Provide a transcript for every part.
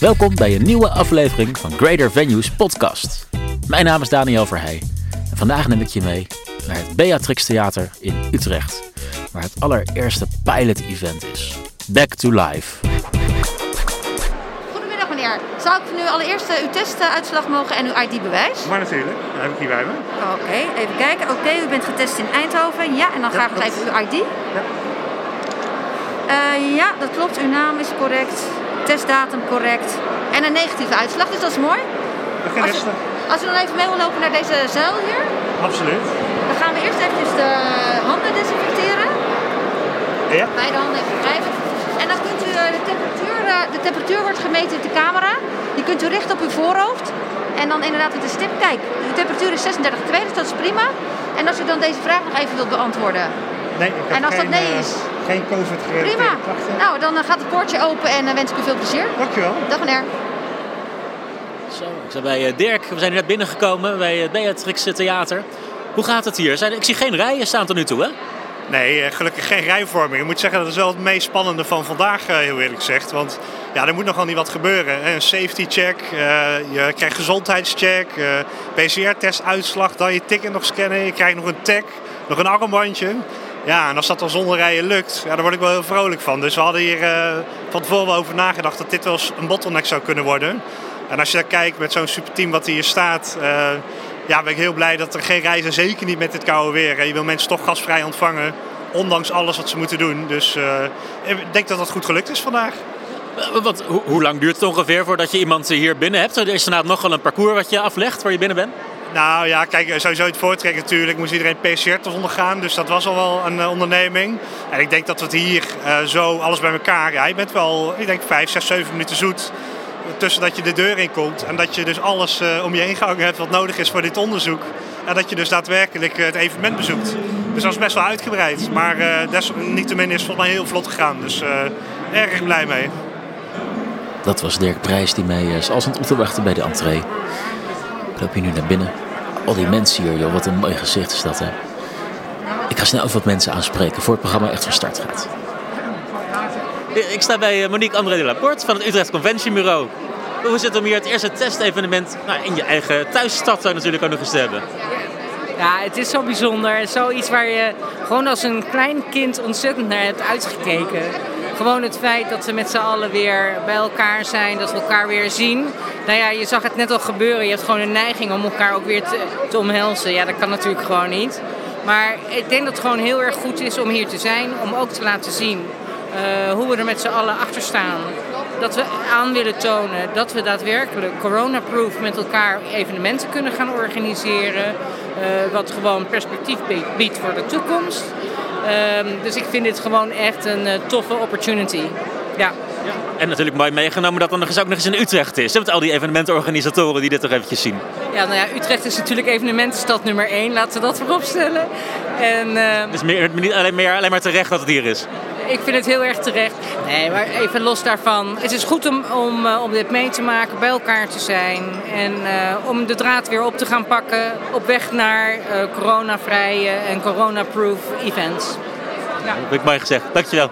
Welkom bij een nieuwe aflevering van Greater Venues podcast. Mijn naam is Daniel Verheij en vandaag neem ik je mee naar het Beatrix Theater in Utrecht, waar het allereerste pilot-event is. Back to Life. Goedemiddag meneer. Zou ik nu allereerst eh, uw testuitslag mogen en uw ID-bewijs? Maar natuurlijk, dat heb ik hier bij me. Oké, even kijken. Oké, u bent getest in Eindhoven. Ja, en dan graag nog klopt. even uw ID. Eh, ja, dat klopt. Uw naam is correct. Testdatum correct. En een negatieve uitslag, dus dat is mooi. De Als u, gerest, als dan even mee wil lopen naar deze zuil hier, absoluut. dan gaan we eerst even de handen desinfecteren. Ja, Beide handen even wrijven. En dan kunt u eh, de temperatuur, eh, de temperatuur wordt gemeten met de camera. Die kunt u richten op uw voorhoofd. En dan inderdaad met de stip. Kijk, uw temperatuur is 36,2, dus dat is prima. En als u dan deze vraag nog even wilt beantwoorden. nee, ik heb En als dat nee eh, is? Geen COVID-gerelateerde Prima. klachten. Nou, dan eh, gaat het poortje open en eh, wens ik u veel plezier. Dankjewel. Dag meneer. Zo, ik sta bij eh, Dirk. We zijn net binnengekomen bij het Beatrix Theater. Hoe gaat het hier? Zijn, ik zie geen rijen staan tot nu toe, hè? Nee, gelukkig geen rijvorming. Ik moet zeggen, dat is wel het meest spannende van vandaag, eh, heel eerlijk gezegd. Want ja, er moet nogal niet wat gebeuren. Een safety check, eh, je krijgt gezondheidscheck, eh, PCR-test uitslag, dan je ticket nog scannen. Je krijgt nog een tag, nog een armbandje. Ja, en als dat dan zonder rijden lukt, ja, daar word ik wel heel vrolijk van. Dus we hadden hier eh, van tevoren wel over nagedacht dat dit wel eens een bottleneck zou kunnen worden. En als je daar kijkt met zo'n superteam wat hier staat, eh, ja, ben ik heel blij dat er geen reizen, zeker niet met dit koude weer. Je wil mensen toch gasvrij ontvangen, ondanks alles wat ze moeten doen. Dus eh, ik denk dat dat goed gelukt is vandaag. Wat, hoe, lang duurt het ongeveer voordat je iemand hier binnen hebt? Er is inderdaad nogal een parcours wat je aflegt waar je binnen bent. Nou ja, kijk, sowieso het voortrek natuurlijk moest iedereen PCR-test ondergaan. Dus dat was al wel een eh, onderneming. En ik denk dat we het hier eh, zo alles bij elkaar... Ja, je bent wel, ik denk vijf, zes, zeven minuten zoet. Tussen dat je de deur in komt en dat je dus alles eh, om je heen gehangen hebt wat nodig is voor dit onderzoek. En dat je dus daadwerkelijk het evenement bezoekt. Dus dat is best wel uitgebreid. Maar desalniettemin is het volgens mij heel vlot gegaan. Dus erg blij mee. Dat was Dirk Prijs die mij op te wachten bij de entree. Loop hier nu naar binnen. Al die mensen hier, joh, wat een mooi gezicht is dat, hè. Ik ga snel even wat mensen aanspreken voor het programma echt van start gaat. Ik sta bij eh, Monique André de Laporte van het Utrecht Convention Bureau. Hoe is het om hier het eerste testevenement nou, in je eigen thuisstad zo natuurlijk ook nog eens te hebben? Ja, het is zo bijzonder. Zoiets waar je gewoon als een klein kind ontzettend naar hebt uitgekeken. Gewoon het feit dat we met z'n allen weer bij elkaar zijn, dat we elkaar weer zien. Nou ja, je zag het net al gebeuren. Je hebt gewoon een neiging om elkaar ook weer te, omhelzen. Ja, dat kan natuurlijk gewoon niet. Maar ik denk dat het gewoon heel erg goed is om hier te zijn. Om ook te laten zien eh, hoe we er met z'n allen achter staan. Dat we aan willen tonen dat we daadwerkelijk coronaproof met elkaar evenementen kunnen gaan organiseren. eh, wat gewoon perspectief biedt voor de toekomst. Ehm, dus ik vind dit gewoon echt een eh, toffe opportunity. Ja. En natuurlijk mooi meegenomen dat er nog eens ook nog eens in Utrecht is. hè, Met al die evenementenorganisatoren die dit toch eventjes zien. ja, nou ja, Utrecht is natuurlijk evenementenstad nummer 1, laten we dat voorop stellen. En ehm, Dus meer, niet alleen, meer, alleen maar terecht dat het hier is. Ik vind het heel erg terecht. Nee, maar even los daarvan. Het is goed om, om, eh, om dit mee te maken, bij elkaar te zijn. En eh, om de draad weer op te gaan pakken op weg naar eh, coronavrije en coronaproof events. Dat heb ik mooi gezegd. Dankjewel.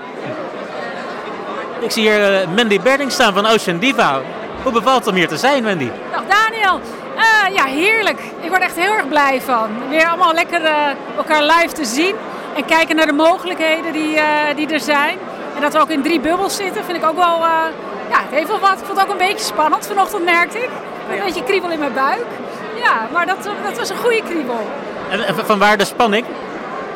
Ik zie hier eh, Mandy Berding staan van Ocean Diva. Hoe bevalt het om hier te zijn, Mandy? Dag Daniel. Eh, ja, heerlijk. Ik word echt heel erg blij van. Weer allemaal lekker elkaar live te zien. En kijken naar de mogelijkheden die, eh, die er zijn. En dat we ook in drie bubbels zitten, vind ik ook wel... eh, ja, het heeft wel wat. Ik vond het ook een beetje spannend vanochtend, merkte ik. Een beetje kriebel in mijn buik. Ja, maar dat, dat was een goede kriebel. En, en van waar de spanning?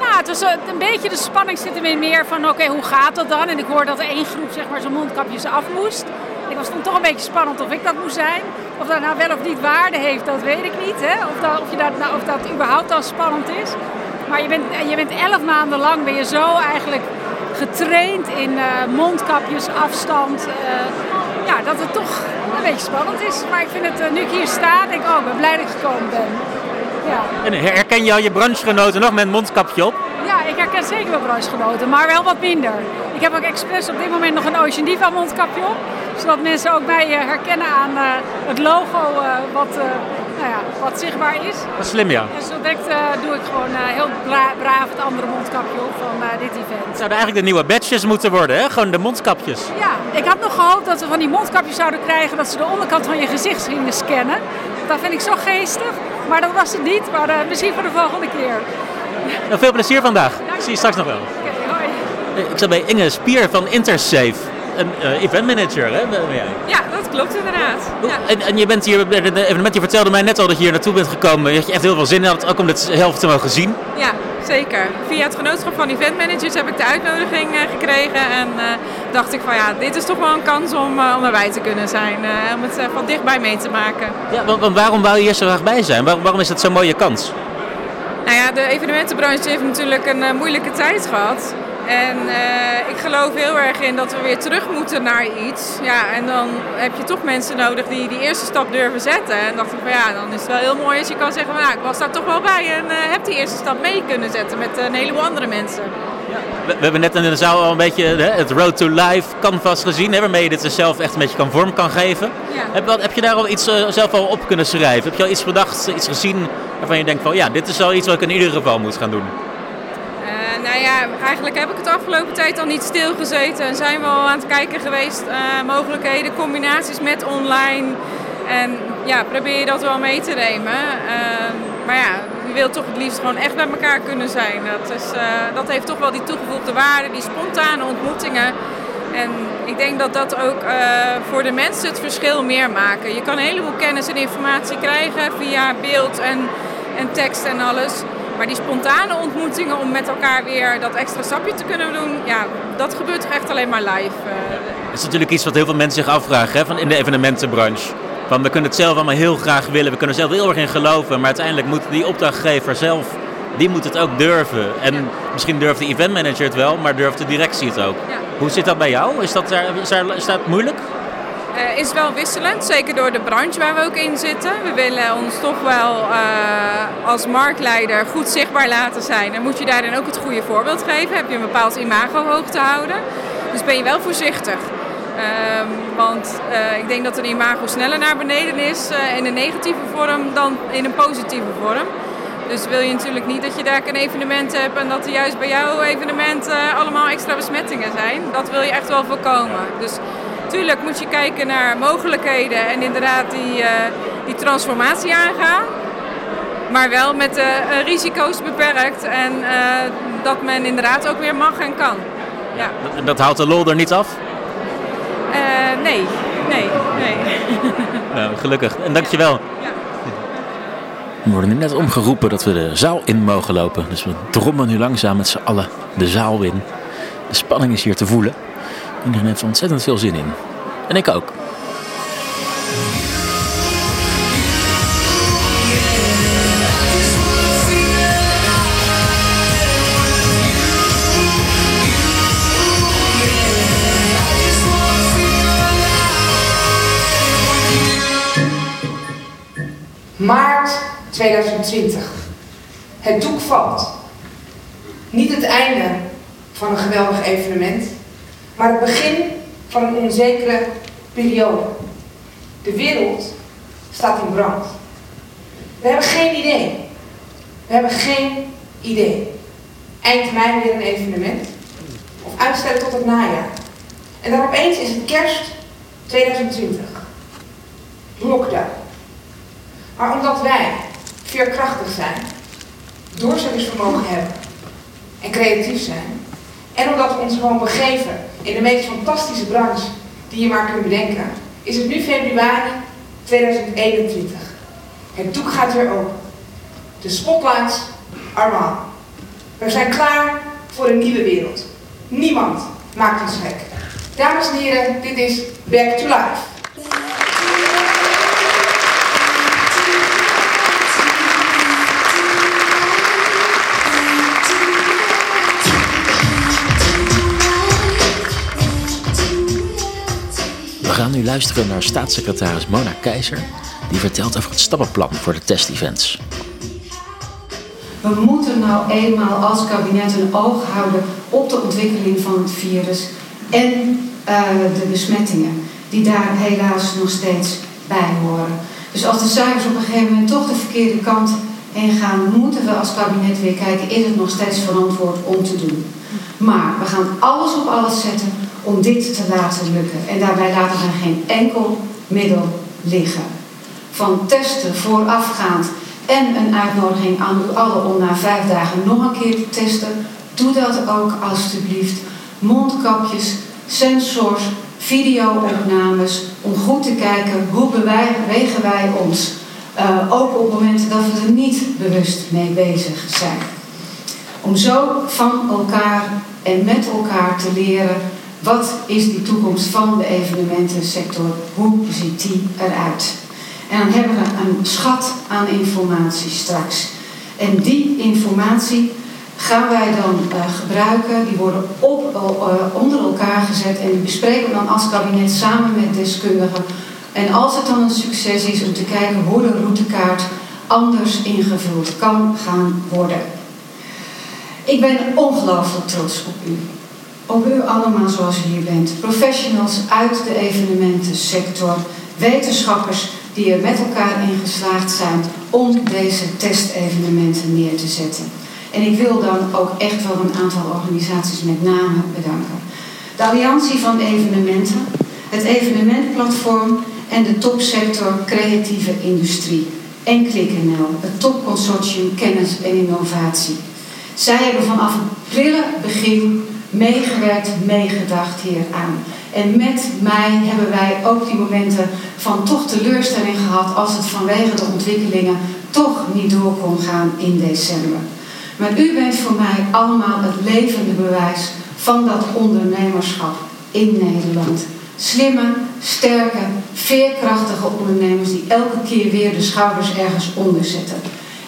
Nou, het was een, beetje de spanning zit er weer meer van, oké, hoe gaat dat dan? En ik hoorde dat er één groep zeg maar zijn mondkapjes af moest. Ik was dan toch een beetje spannend of ik dat moest zijn. Of dat nou wel of niet waarde heeft, dat weet ik niet. Hè? Of, dat, of, je dat, nou, of dat überhaupt dan spannend is. Maar je bent, je bent elf maanden lang ben je zo eigenlijk getraind in eh, mondkapjes, afstand. eh, ja, dat het toch een beetje spannend is. Maar ik vind het, eh, nu ik hier sta, denk ik, oh, ik ben blij dat ik gekomen ben. Ja. En herken je al je branchegenoten nog met een mondkapje op? Ja, ik herken zeker wel bruisgenoten, maar wel wat minder. Ik heb ook expres op dit moment nog een Ocean Diva mondkapje op. Zodat mensen ook mij herkennen aan het logo wat, nou ja, wat zichtbaar is. Dat is slim, ja. En zo direct eh, doe ik gewoon eh, heel bra- braaf het andere mondkapje op van eh, dit event. Het zouden eigenlijk de nieuwe badges moeten worden, hè? Gewoon de mondkapjes. Ja, ik had nog gehoopt dat we van die mondkapjes zouden krijgen dat ze de onderkant van je gezicht gingen scannen. Dat vind ik zo geestig, maar dat was het niet. Maar misschien voor de volgende keer. Nou, veel plezier vandaag. Ik zie je straks nog wel. Oké, hoi. Ik zat bij Inge Spier van Intersafe, een eh, eventmanager, hè? Ja, dat klopt inderdaad. Ja. En, en je bent hier bij het evenement, je vertelde mij net al dat je hier naartoe bent gekomen. Dat je echt heel veel zin had, ook om dit helft te mogen zien. ja, zeker. Via het genootschap van eventmanagers heb ik de uitnodiging eh, gekregen. En eh, dacht ik van ja, dit is toch wel een kans om, eh, om erbij te kunnen zijn. eh, om het eh, van dichtbij mee te maken. Ja, want, want waarom wou je hier zo graag bij zijn? Waarom, waarom is het zo'n mooie kans? Nou ja, de evenementenbranche heeft natuurlijk een eh, moeilijke tijd gehad. En eh, ik geloof heel erg in dat we weer terug moeten naar iets. Ja, en dan heb je toch mensen nodig die die eerste stap durven zetten. En dacht ik van ja, dan is het wel heel mooi als je kan zeggen ja, ik was daar toch wel bij en eh, heb die eerste stap mee kunnen zetten met een heleboel andere mensen. We, we hebben net in de zaal al een beetje hè, het Road to Life canvas gezien, hè, waarmee je dit zelf echt een beetje kan vorm kan geven. Ja. Heb, wat, heb je daar al iets eh, zelf al op kunnen schrijven? Heb je al iets bedacht, iets gezien waarvan je denkt van ja, dit is wel iets wat ik in ieder geval moet gaan doen? Nou ja, eigenlijk heb ik het afgelopen tijd al niet stilgezeten. En zijn we al aan het kijken geweest, eh, mogelijkheden, combinaties met online. En ja, probeer je dat wel mee te nemen. Eh, maar ja, je wilt toch het liefst gewoon echt bij elkaar kunnen zijn. Dat, is, eh, dat heeft toch wel die toegevoegde waarde, die spontane ontmoetingen. En ik denk dat dat ook eh, voor de mensen het verschil meer maken. Je kan een heleboel kennis en informatie krijgen via beeld en, en tekst en alles. Maar die spontane ontmoetingen om met elkaar weer dat extra stapje te kunnen doen, ja, dat gebeurt toch echt alleen maar live. eh. Dat is natuurlijk iets wat heel veel mensen zich afvragen hè, van in de evenementenbranche. Van, we kunnen het zelf allemaal heel graag willen, we kunnen er zelf heel erg in geloven, maar uiteindelijk moet die opdrachtgever zelf, die moet het ook durven. En misschien durft de eventmanager het wel, maar durft de directie het ook. Ja. Hoe zit dat bij jou? Is dat, daar, is, daar, is dat moeilijk? Eh, is wel wisselend, zeker door de branche waar we ook in zitten. We willen ons toch wel eh, als marktleider goed zichtbaar laten zijn. En moet je daar dan ook het goede voorbeeld geven. Heb je een bepaald imago hoog te houden. Dus ben je wel voorzichtig. Ehm, want eh, ik denk dat een imago sneller naar beneden is in een negatieve vorm dan in een positieve vorm. Dus wil je natuurlijk niet dat je daar een evenement hebt en dat er juist bij jouw evenement allemaal extra besmettingen zijn. Dat wil je echt wel voorkomen. Dus tuurlijk moet je kijken naar mogelijkheden en inderdaad die, eh, die transformatie aangaan. Maar wel met de eh, risico's beperkt en eh, dat men inderdaad ook weer mag en kan. Ja. Dat, dat houdt de lol er niet af? Eh, nee, nee, nee. Nou, gelukkig. En dankjewel. We worden nu net omgeroepen dat we de zaal in mogen lopen. Dus we drommen nu langzaam met z'n allen de zaal in. De spanning is hier te voelen. Iedereen heeft er ontzettend veel zin in. En ik ook. Maart 2020. Het doek valt. Niet het einde van een geweldig evenement, maar het begin van een onzekere periode. De wereld staat in brand. We hebben geen idee. We hebben geen idee. Eind mei weer een evenement. Of uitstellen tot het najaar. En dan opeens is het kerst 2020. Lockdown. Maar omdat wij veerkrachtig zijn, doorzettingsvermogen hebben en creatief zijn, en omdat we ons gewoon begeven in de meest fantastische branche die je maar kunt bedenken, is het nu februari 2021. Het doek gaat weer open. De spotlights are on. We zijn klaar voor een nieuwe wereld. Niemand maakt ons gek. Dames en heren, dit is Back to Life. Nu luisteren naar staatssecretaris Mona Keizer. Die vertelt over het stappenplan voor de testevents. We moeten nou eenmaal als kabinet een oog houden op de ontwikkeling van het virus en eh, de besmettingen die daar helaas nog steeds bij horen. Dus als de cijfers op een gegeven moment toch de verkeerde kant heen gaan, moeten we als kabinet weer kijken, is het nog steeds verantwoord om te doen. Maar we gaan alles op alles zetten om dit te laten lukken. En daarbij laten we geen enkel middel liggen. Van testen voorafgaand en een uitnodiging aan u allen om na vijf dagen nog een keer te testen. Doe dat ook alstublieft. Mondkapjes, sensors, videoopnames. Om goed te kijken hoe bewegen wij ons. Uh, ook op momenten dat we er niet bewust mee bezig zijn. Om zo van elkaar en met elkaar te leren wat is die toekomst van de evenementensector, hoe ziet die eruit. En dan hebben we een schat aan informatie straks. En die informatie gaan wij dan uh, gebruiken. Die worden op, uh, onder elkaar gezet en die bespreken we dan als kabinet samen met deskundigen. En als het dan een succes is om te kijken hoe de routekaart anders ingevuld kan gaan worden. Ik ben ongelooflijk trots op u. Op u allemaal zoals u hier bent. Professionals uit de evenementensector, wetenschappers die er met elkaar in geslaagd zijn om deze testevenementen neer te zetten. En ik wil dan ook echt wel een aantal organisaties met name bedanken. De Alliantie van Evenementen, het Evenementplatform en de topsector Creatieve Industrie en ClickNL, het topconsortium Kennis en Innovatie. Zij hebben vanaf het prille begin meegewerkt, meegedacht hieraan. En met mij hebben wij ook die momenten van toch teleurstelling gehad als het vanwege de ontwikkelingen toch niet door kon gaan in december. Maar u bent voor mij allemaal het levende bewijs van dat ondernemerschap in Nederland. Slimme, sterke, veerkrachtige ondernemers die elke keer weer de schouders ergens onder zetten.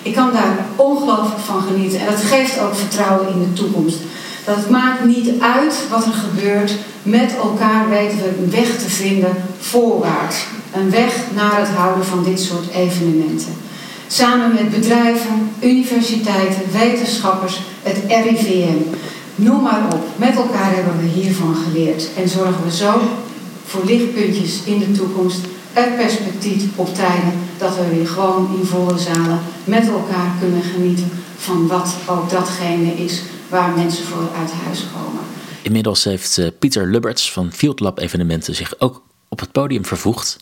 Ik kan daar ongelooflijk van genieten en dat geeft ook vertrouwen in de toekomst. Dat maakt niet uit wat er gebeurt. Met elkaar weten we een weg te vinden voorwaarts. Een weg naar het houden van dit soort evenementen. Samen met bedrijven, universiteiten, wetenschappers, het RIVM. Noem maar op. Met elkaar hebben we hiervan geleerd. En zorgen we zo voor lichtpuntjes in de toekomst. Het perspectief op tijden dat we weer gewoon in volle zalen met elkaar kunnen genieten van wat ook datgene is waar mensen voor uit huis komen. Inmiddels heeft eh, Pieter Lubberts van Field Lab Evenementen zich ook op het podium vervoegd.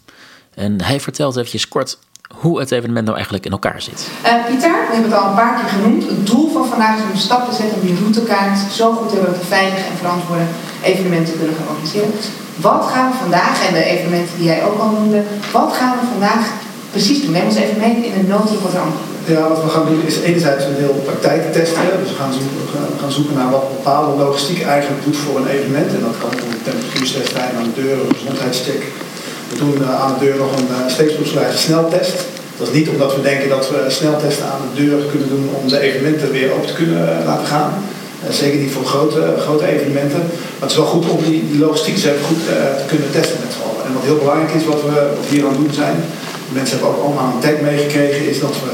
En hij vertelt eventjes kort hoe het evenement nou eigenlijk in elkaar zit. Uh, Pieter, we hebben het al een paar keer genoemd. Het doel van vandaag is om een stap te zetten om die routekaart zo goed te hebben dat we veilig en verantwoorde evenementen kunnen gaan organiseren. Wat gaan we vandaag, en de evenementen die jij ook al noemde, wat gaan we vandaag precies doen? Neem ons even mee in een notendop wat ja, wat we gaan doen is enerzijds een deel praktijk testen. Dus we gaan, zoeken, gaan zoeken naar wat bepaalde logistiek eigenlijk doet voor een evenement. En dat kan een temperatuurtest zijn aan de deur, een gezondheidscheck. We doen uh, aan de deur nog een uh, steeksproefswijze sneltest. Dat is niet omdat we denken dat we sneltesten aan de deur kunnen doen om de evenementen weer open te kunnen uh, laten gaan. zeker niet voor grote, grote evenementen. Maar het is wel goed om die, die logistiek goed te kunnen testen met z'n allen. En wat heel belangrijk is, wat we hier aan het doen zijn, mensen hebben ook allemaal een tag meegekregen, is dat we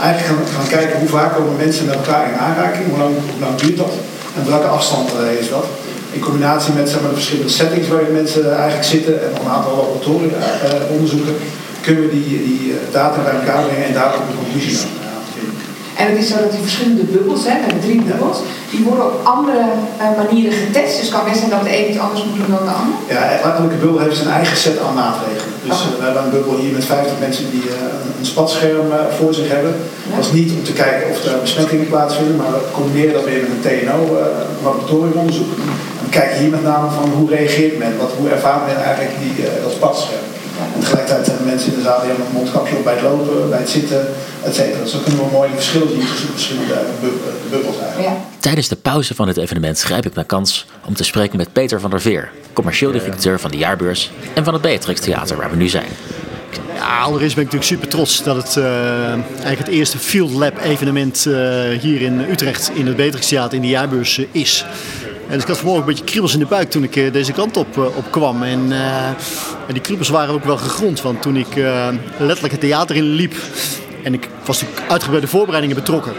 eigenlijk gaan, gaan kijken hoe vaak komen mensen met elkaar in aanraking, hoe lang, hoe lang duurt dat en welke afstand is dat. In combinatie met zeg maar, de verschillende settings waarin mensen eigenlijk zitten en een aantal laboratoria uh, onderzoeken, kunnen we die, die data bij elkaar brengen en daar ook een conclusie aan. En het is zo dat die verschillende bubbels, hè, we hebben drie bubbels, die worden op andere uh, manieren getest. Dus het kan best zijn dat de een iets anders moet doen dan de ander. Ja, elke bubbel heeft zijn eigen set aan maatregelen. Dus uh, we hebben een bubbel hier met 50 mensen die uh, een spatscherm voor zich hebben. Dat is niet om te kijken of er besmettingen plaatsvinden, maar we combineren dat weer met een TNO-laboratoriumonderzoek. en we kijken hier met name van hoe reageert men, wat, hoe ervaart men eigenlijk die, dat spatscherm. En tegelijkertijd hebben mensen in de zaal die hebben een mondkapje op bij het lopen, bij het zitten, et cetera. Dus dan kunnen we een mooi verschil zien tussen de verschillende bubbels eigenlijk. Tijdens de pauze van het evenement grijp ik mijn kans om te spreken met Peter van der Veer, commercieel directeur van de Jaarbeurs en van het Beatrix Theater waar we nu zijn. Ja, allereerst ben ik natuurlijk super trots dat het uh, eigenlijk het eerste Field Lab evenement uh, hier in Utrecht in het Beatrix Theater in de Jaarbeurs uh, is. En dus ik had vanmorgen een beetje kriebels in de buik toen ik deze kant op, op kwam. En, en, die kriebels waren ook wel gegrond, want toen ik letterlijk het theater in liep, En ik was natuurlijk uitgebreid bij de voorbereidingen betrokken.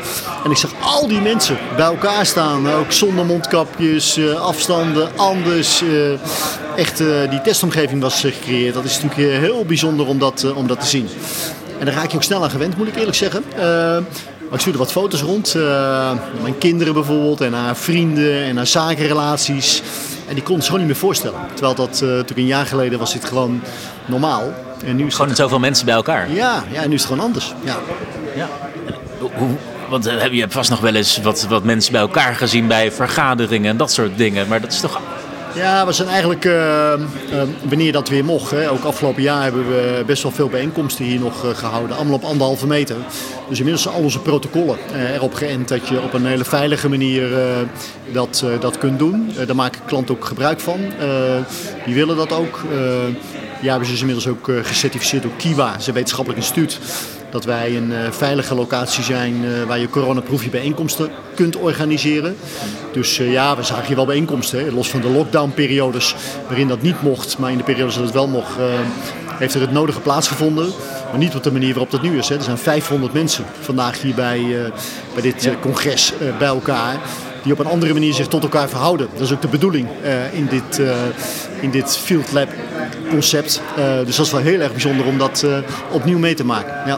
En ik zag al die mensen bij elkaar staan. Ook zonder mondkapjes, eh, afstanden, anders. eh, echt, eh, die testomgeving was gecreëerd. Dat is natuurlijk heel bijzonder om dat, om dat te zien. En daar raak je ook snel aan gewend, moet ik eerlijk zeggen. Maar ik stuurde wat foto's rond. mijn kinderen bijvoorbeeld en haar vrienden en haar zakenrelaties. En die kon het gewoon niet meer voorstellen. Terwijl dat uh, natuurlijk een jaar geleden was dit gewoon normaal. En nu is Gewoon het... zoveel mensen bij elkaar. Ja, ja, en nu is het gewoon anders. Ja. Ja. Hoe, want eh, je hebt vast nog wel eens wat, wat mensen bij elkaar gezien bij vergaderingen en dat soort dingen. Maar dat is toch Ja, we zijn eigenlijk, eh, eh, wanneer dat weer mocht, hè, ook afgelopen jaar hebben we best wel veel bijeenkomsten hier nog eh, gehouden. Allemaal op anderhalve meter. Dus inmiddels zijn al onze protocollen erop geënt dat je op een hele veilige manier dat, dat kunt doen. Daar maken klanten ook gebruik van. Die willen dat ook. Ja, hebben ze dus inmiddels ook eh, gecertificeerd door Kiwa, zijn wetenschappelijk instituut. Dat wij een eh, veilige locatie zijn eh, waar je coronaproefje bijeenkomsten kunt organiseren. Dus ja, we zagen hier wel bijeenkomsten. Hè. Los van de lockdownperiodes waarin dat niet mocht, maar in de periodes dat het wel mocht, heeft er het nodige plaatsgevonden. Maar niet op de manier waarop dat nu is. Hè. Er zijn 500 mensen vandaag hier bij, bij dit congres bij elkaar. Die op een andere manier zich tot elkaar verhouden. Dat is ook de bedoeling eh, in, dit, eh, in dit Field Lab concept. Eh, dus dat is wel heel erg bijzonder om dat opnieuw mee te maken. Ja.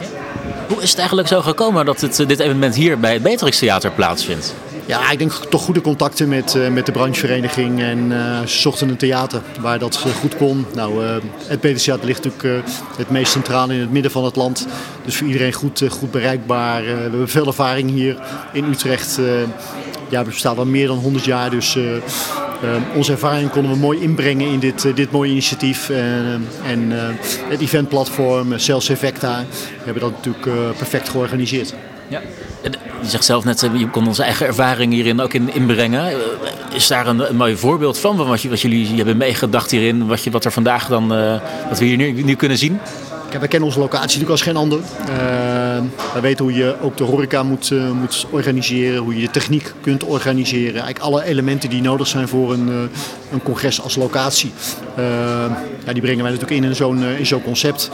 Hoe is het eigenlijk zo gekomen dat het, dit evenement hier bij het Beatrix Theater plaatsvindt? Ja, ik denk toch goede contacten met, met de branchevereniging. En eh, ze zochten een theater waar dat goed kon. Nou, eh, het Peters Theater ligt natuurlijk het meest centraal in het midden van het land. Dus voor iedereen goed, goed bereikbaar. We hebben veel ervaring hier in Utrecht. Ja, we bestaan al meer dan 100 jaar. Dus eh, eh, onze ervaring konden we mooi inbrengen in dit, eh, dit mooie initiatief. En, het eventplatform, Sales Effecta, hebben dat natuurlijk perfect georganiseerd. Ja. Je zegt zelf net, je kon onze eigen ervaring hierin ook in, inbrengen. Is daar een, mooi voorbeeld van, van wat, je, wat jullie hebben meegedacht hierin? Wat, je, wat er vandaag dan, wat we hier nu, nu kunnen zien? Wij kennen onze locatie natuurlijk als geen ander. Uh, wij weten hoe je ook de horeca moet, uh, moet organiseren, hoe je de techniek kunt organiseren. Eigenlijk alle elementen die nodig zijn voor een, uh, een congres als locatie. ja, die brengen wij natuurlijk in in zo'n in zo'n concept.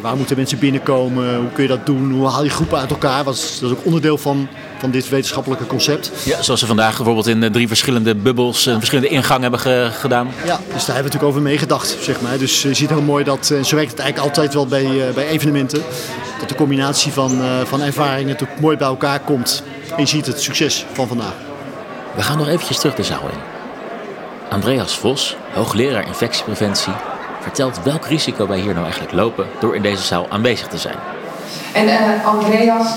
Waar moeten mensen binnenkomen? Hoe kun je dat doen? Hoe haal je groepen uit elkaar? Dat is, dat is ook onderdeel van, van dit wetenschappelijke concept. Ja, zoals we vandaag bijvoorbeeld in drie verschillende bubbels een verschillende ingang hebben ge gedaan. Ja, dus daar hebben we natuurlijk over meegedacht, zeg maar. Dus je ziet heel mooi dat, en zo werkt het eigenlijk altijd wel bij, bij evenementen, dat de combinatie van, van ervaringen natuurlijk mooi bij elkaar komt. En je ziet het succes van vandaag. We gaan nog eventjes terug de zaal in. Andreas Vos, hoogleraar infectiepreventie, vertelt welk risico wij hier nou eigenlijk lopen door in deze zaal aanwezig te zijn. En uh, Andreas,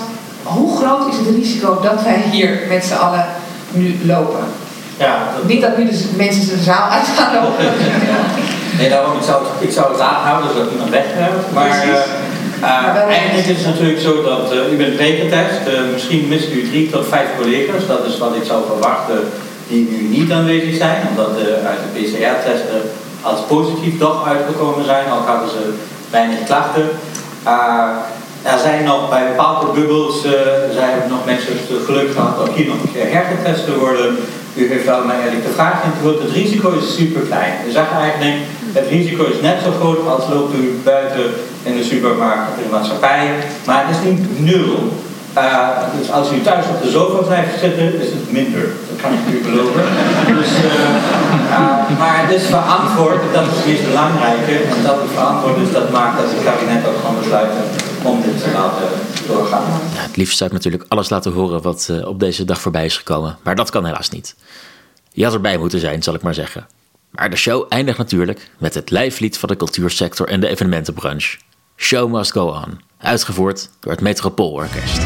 hoe groot is het risico dat wij hier met z'n allen nu lopen? Ja, dat... Niet dat nu dus mensen de zaal uit gaan lopen. nee, daarom, ik zou het, ik zou het aanhouden dat iemand weggaat. Maar uh, uh, eigenlijk is het natuurlijk zo dat u bent pregetest. misschien mist u drie tot vijf collega's. Dat is wat ik zou verwachten die nu niet aanwezig zijn. Omdat uit de PCR-testen als positief toch uitgekomen zijn, al hadden ze weinig klachten. Uh, er zijn nog bij bepaalde bubbels, uh, zijn nog mensen het geluk gehad om hier nog een keer hergetest te worden. U heeft wel mij eigenlijk de vraag ingevuld. Het risico is super klein. U zegt eigenlijk, het risico is net zo groot als loopt u buiten in de supermarkt of in de maatschappij, maar het is niet nul. Uh, dus als u thuis op de sofa blijft zitten, is het minder. Dat kan ik u beloven. Dus, maar is verantwoord, dat is het meest belangrijke. En dat verantwoord is, dat maakt dat het kabinet ook gewoon besluiten om dit te laten doorgaan. Ja, het liefst zou ik natuurlijk alles laten horen wat uh, op deze dag voorbij is gekomen. Maar dat kan helaas niet. Je had erbij moeten zijn, zal ik maar zeggen. Maar de show eindigt natuurlijk met het lijflied van de cultuursector en de evenementenbranche. Show must go on. Uitgevoerd door het Metropoolorkest.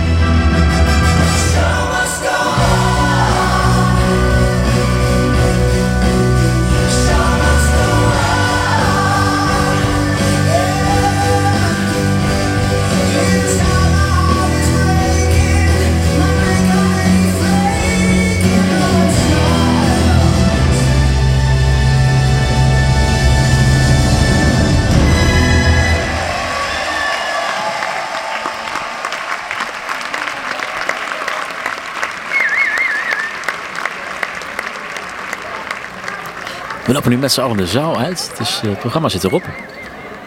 We lopen nu met z'n allen de zaal uit. Dus het programma zit erop.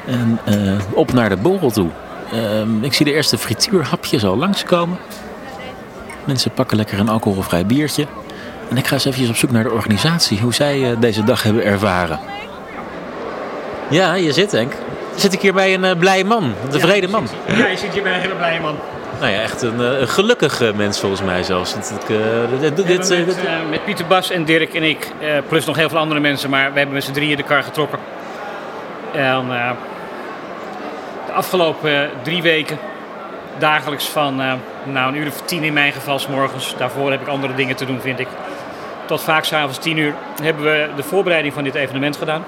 En uh, op naar de borrel toe. Ehm, ik zie de eerste frituurhapjes al langskomen. Mensen pakken lekker een alcoholvrij biertje. En ik ga eens even op zoek naar de organisatie, hoe zij eh, deze dag hebben ervaren. Ja, je zit Henk. Zit ik hier bij een blije man, een tevreden man? Ja, je zit hier bij een hele blije man. Nou ja, echt een, uh, een gelukkig mens volgens mij zelfs. Ik, dit, dit, met, met, Pieter Bas en Dirk en ik, plus nog heel veel andere mensen, maar we hebben met z'n drieën de kar getrokken. En de afgelopen drie weken dagelijks van nou, een uur of tien in mijn geval s morgens. Daarvoor heb ik andere dingen te doen, vind ik. Tot vaak s'avonds tien uur hebben we de voorbereiding van dit evenement gedaan.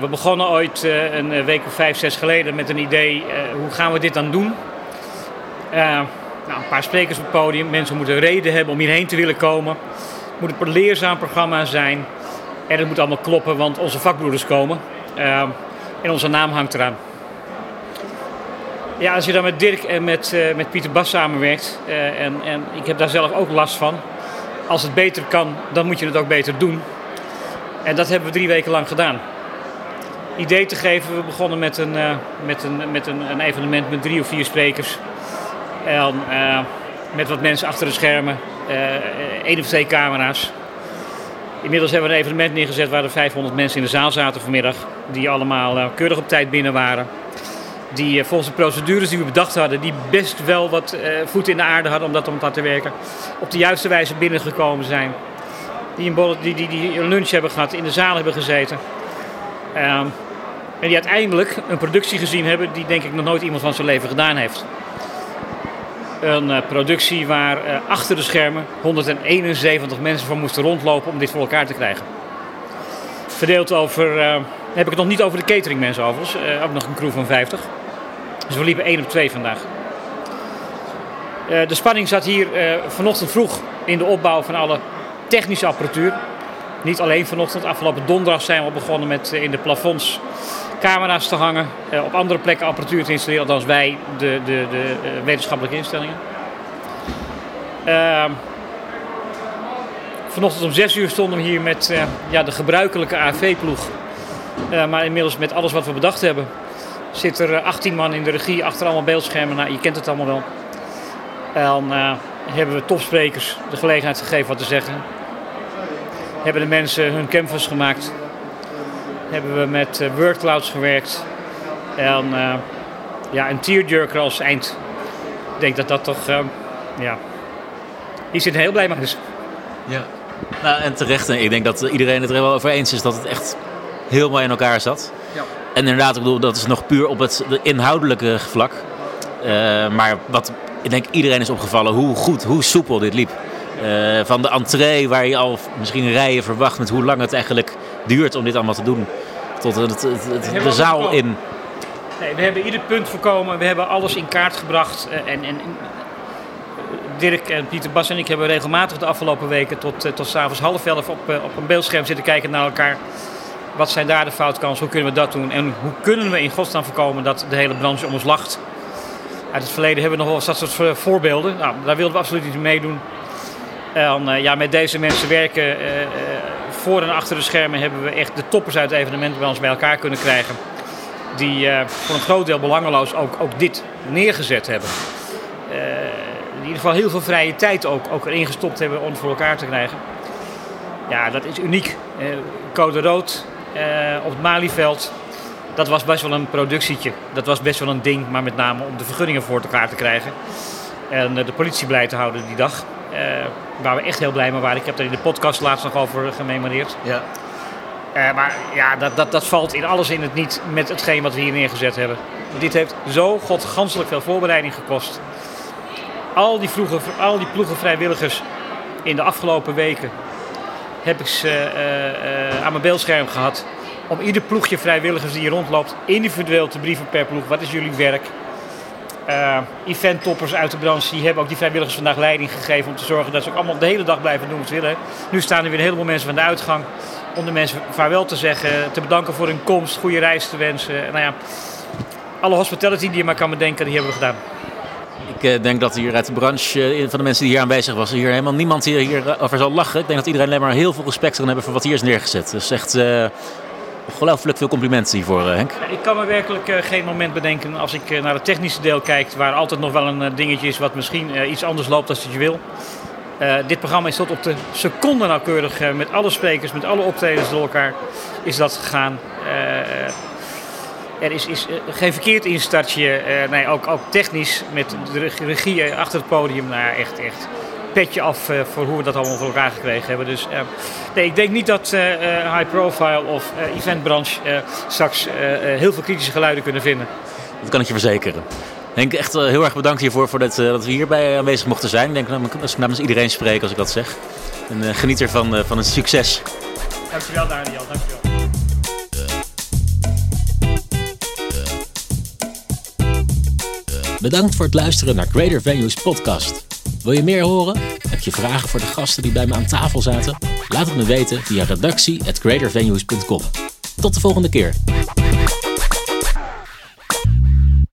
We begonnen ooit een week of vijf, zes geleden met een idee, hoe gaan we dit dan doen? Nou, een paar sprekers op het podium, mensen moeten reden hebben om hierheen te willen komen. Het moet een leerzaam programma zijn en het moet allemaal kloppen, want onze vakbroeders komen en onze naam hangt eraan. Ja, als je dan met Dirk en met, uh, met Pieter Bas samenwerkt, en, en ik heb daar zelf ook last van. Als het beter kan, dan moet je het ook beter doen. En dat hebben we drie weken lang gedaan. Idee te geven, we begonnen met een, met een, met een, een, evenement met drie of vier sprekers. En met wat mensen achter de schermen, één of twee camera's. Inmiddels hebben we een evenement neergezet waar er 500 mensen in de zaal zaten vanmiddag. Die allemaal keurig op tijd binnen waren die eh, volgens de procedures die we bedacht hadden, die best wel wat voet in de aarde hadden om dat om te werken, op de juiste wijze binnengekomen zijn. Die een, die, die, die een lunch hebben gehad, in de zaal hebben gezeten. Um, en die uiteindelijk een productie gezien hebben die denk ik nog nooit iemand van zijn leven gedaan heeft. Een uh, productie waar uh, achter de schermen 171 mensen van moesten rondlopen om dit voor elkaar te krijgen. Verdeeld over, uh, heb ik het nog niet over de cateringmensen overigens, ook nog een crew van 50. Dus we liepen 1 op 2 vandaag. De spanning zat hier vanochtend vroeg in de opbouw van alle technische apparatuur. Niet alleen vanochtend, afgelopen donderdag zijn we begonnen met in de plafonds camera's te hangen. op andere plekken apparatuur te installeren, althans wij, de, de, de wetenschappelijke instellingen. Ehm, vanochtend om 6 uur stonden we hier met ja, de gebruikelijke AV-ploeg. maar inmiddels met alles wat we bedacht hebben zit er 18 man in de regie achter allemaal beeldschermen. Nou, je kent het allemaal wel. En hebben we topsprekers de gelegenheid gegeven wat te zeggen. Hebben de mensen hun canvas gemaakt. Hebben we met uh, wordclouds gewerkt. En uh, ja, een tearjerker als eind. Ik denk dat dat toch, ja, hier zit heel blij mee is. Ja. Nou, en terecht. Ik denk dat iedereen het er wel over eens is dat het echt helemaal in elkaar zat. Ja. En inderdaad, ik bedoel, dat is nog puur op het inhoudelijke vlak. Uh, maar wat ik denk iedereen is opgevallen, hoe goed, hoe soepel dit liep. Uh, van de entree, waar je al misschien rijen verwacht met hoe lang het eigenlijk duurt om dit allemaal te doen. Tot het, het, het de zaal in. Nee, we hebben ieder punt voorkomen. We hebben alles in kaart gebracht. Uh, en, en, Dirk en Pieter Bas en ik hebben regelmatig de afgelopen weken tot, tot s'avonds half elf op, op een beeldscherm zitten kijken naar elkaar. Wat zijn daar de foutkansen? Hoe kunnen we dat doen? En hoe kunnen we in godsnaam voorkomen dat de hele branche om ons lacht? Uit het verleden hebben we nog wel dat soort voorbeelden. Nou, daar wilden we absoluut niet mee doen. En ja, met deze mensen werken voor en achter de schermen hebben we echt de toppers uit de evenementenbranche bij elkaar kunnen krijgen. Die voor een groot deel belangeloos ook, ook dit neergezet hebben. in ieder geval heel veel vrije tijd ook, ook erin gestopt hebben om het voor elkaar te krijgen. Ja, dat is uniek. Code Rood uh, op het Malieveld. Dat was best wel een productietje. Dat was best wel een ding, maar met name om de vergunningen voor elkaar te krijgen. En uh, de politie blij te houden die dag. Uh, waar we echt heel blij mee waren. Ik heb daar in de podcast laatst nog over gememoreerd. Ja. maar ja, dat, dat, dat valt in alles in het niet met hetgeen wat we hier neergezet hebben. Dit heeft zo godganselijk veel voorbereiding gekost. Al die, vroege, al die ploegen vrijwilligers in de afgelopen weken heb ik ze eh, eh, aan mijn beeldscherm gehad. Om ieder ploegje vrijwilligers die hier rondloopt individueel te brieven per ploeg. Wat is jullie werk? Uh, eventtoppers uit de branche die hebben ook die vrijwilligers vandaag leiding gegeven om te zorgen dat ze ook allemaal de hele dag blijven doen wat ze willen. Nu staan er weer een heleboel mensen van de uitgang om de mensen vaarwel te zeggen, te bedanken voor hun komst, goede reis te wensen. Nou ja, alle hospitality die je maar kan bedenken, die hebben we gedaan. Ik uh, denk dat hier uit de branche, uh, van de mensen die hier aanwezig was, hier helemaal niemand hier, hier over zal lachen. Ik denk dat iedereen alleen maar heel veel respect kan hebben voor wat hier is neergezet. Dus echt, Ongelooflijk veel complimenten hiervoor, Henk. Ik kan me werkelijk geen moment bedenken als ik naar het technische deel kijk, waar altijd nog wel een dingetje is wat misschien iets anders loopt dan je wil. dit programma is tot op de seconde nauwkeurig met alle sprekers, met alle optredens door elkaar is dat gegaan. er is, is geen verkeerd instartje, nee, ook, ook technisch met de regie achter het podium. Nou, echt, echt petje af uh, voor hoe we dat allemaal voor elkaar gekregen hebben. Dus uh, nee, ik denk niet dat uh, high profile of eventbranche straks heel veel kritische geluiden kunnen vinden. Dat kan ik je verzekeren. Henk, echt heel erg bedankt hiervoor voor dat, dat we hierbij aanwezig mochten zijn. Ik denk dat ik namens iedereen spreek als ik dat zeg. En geniet ervan van het succes. Dankjewel Daniel, dankjewel. Bedankt voor het luisteren naar Greater Venues podcast. Wil je meer horen? Heb je vragen voor de gasten die bij me aan tafel zaten? Laat het me weten via redactie@greatervenues.com. Tot de volgende keer.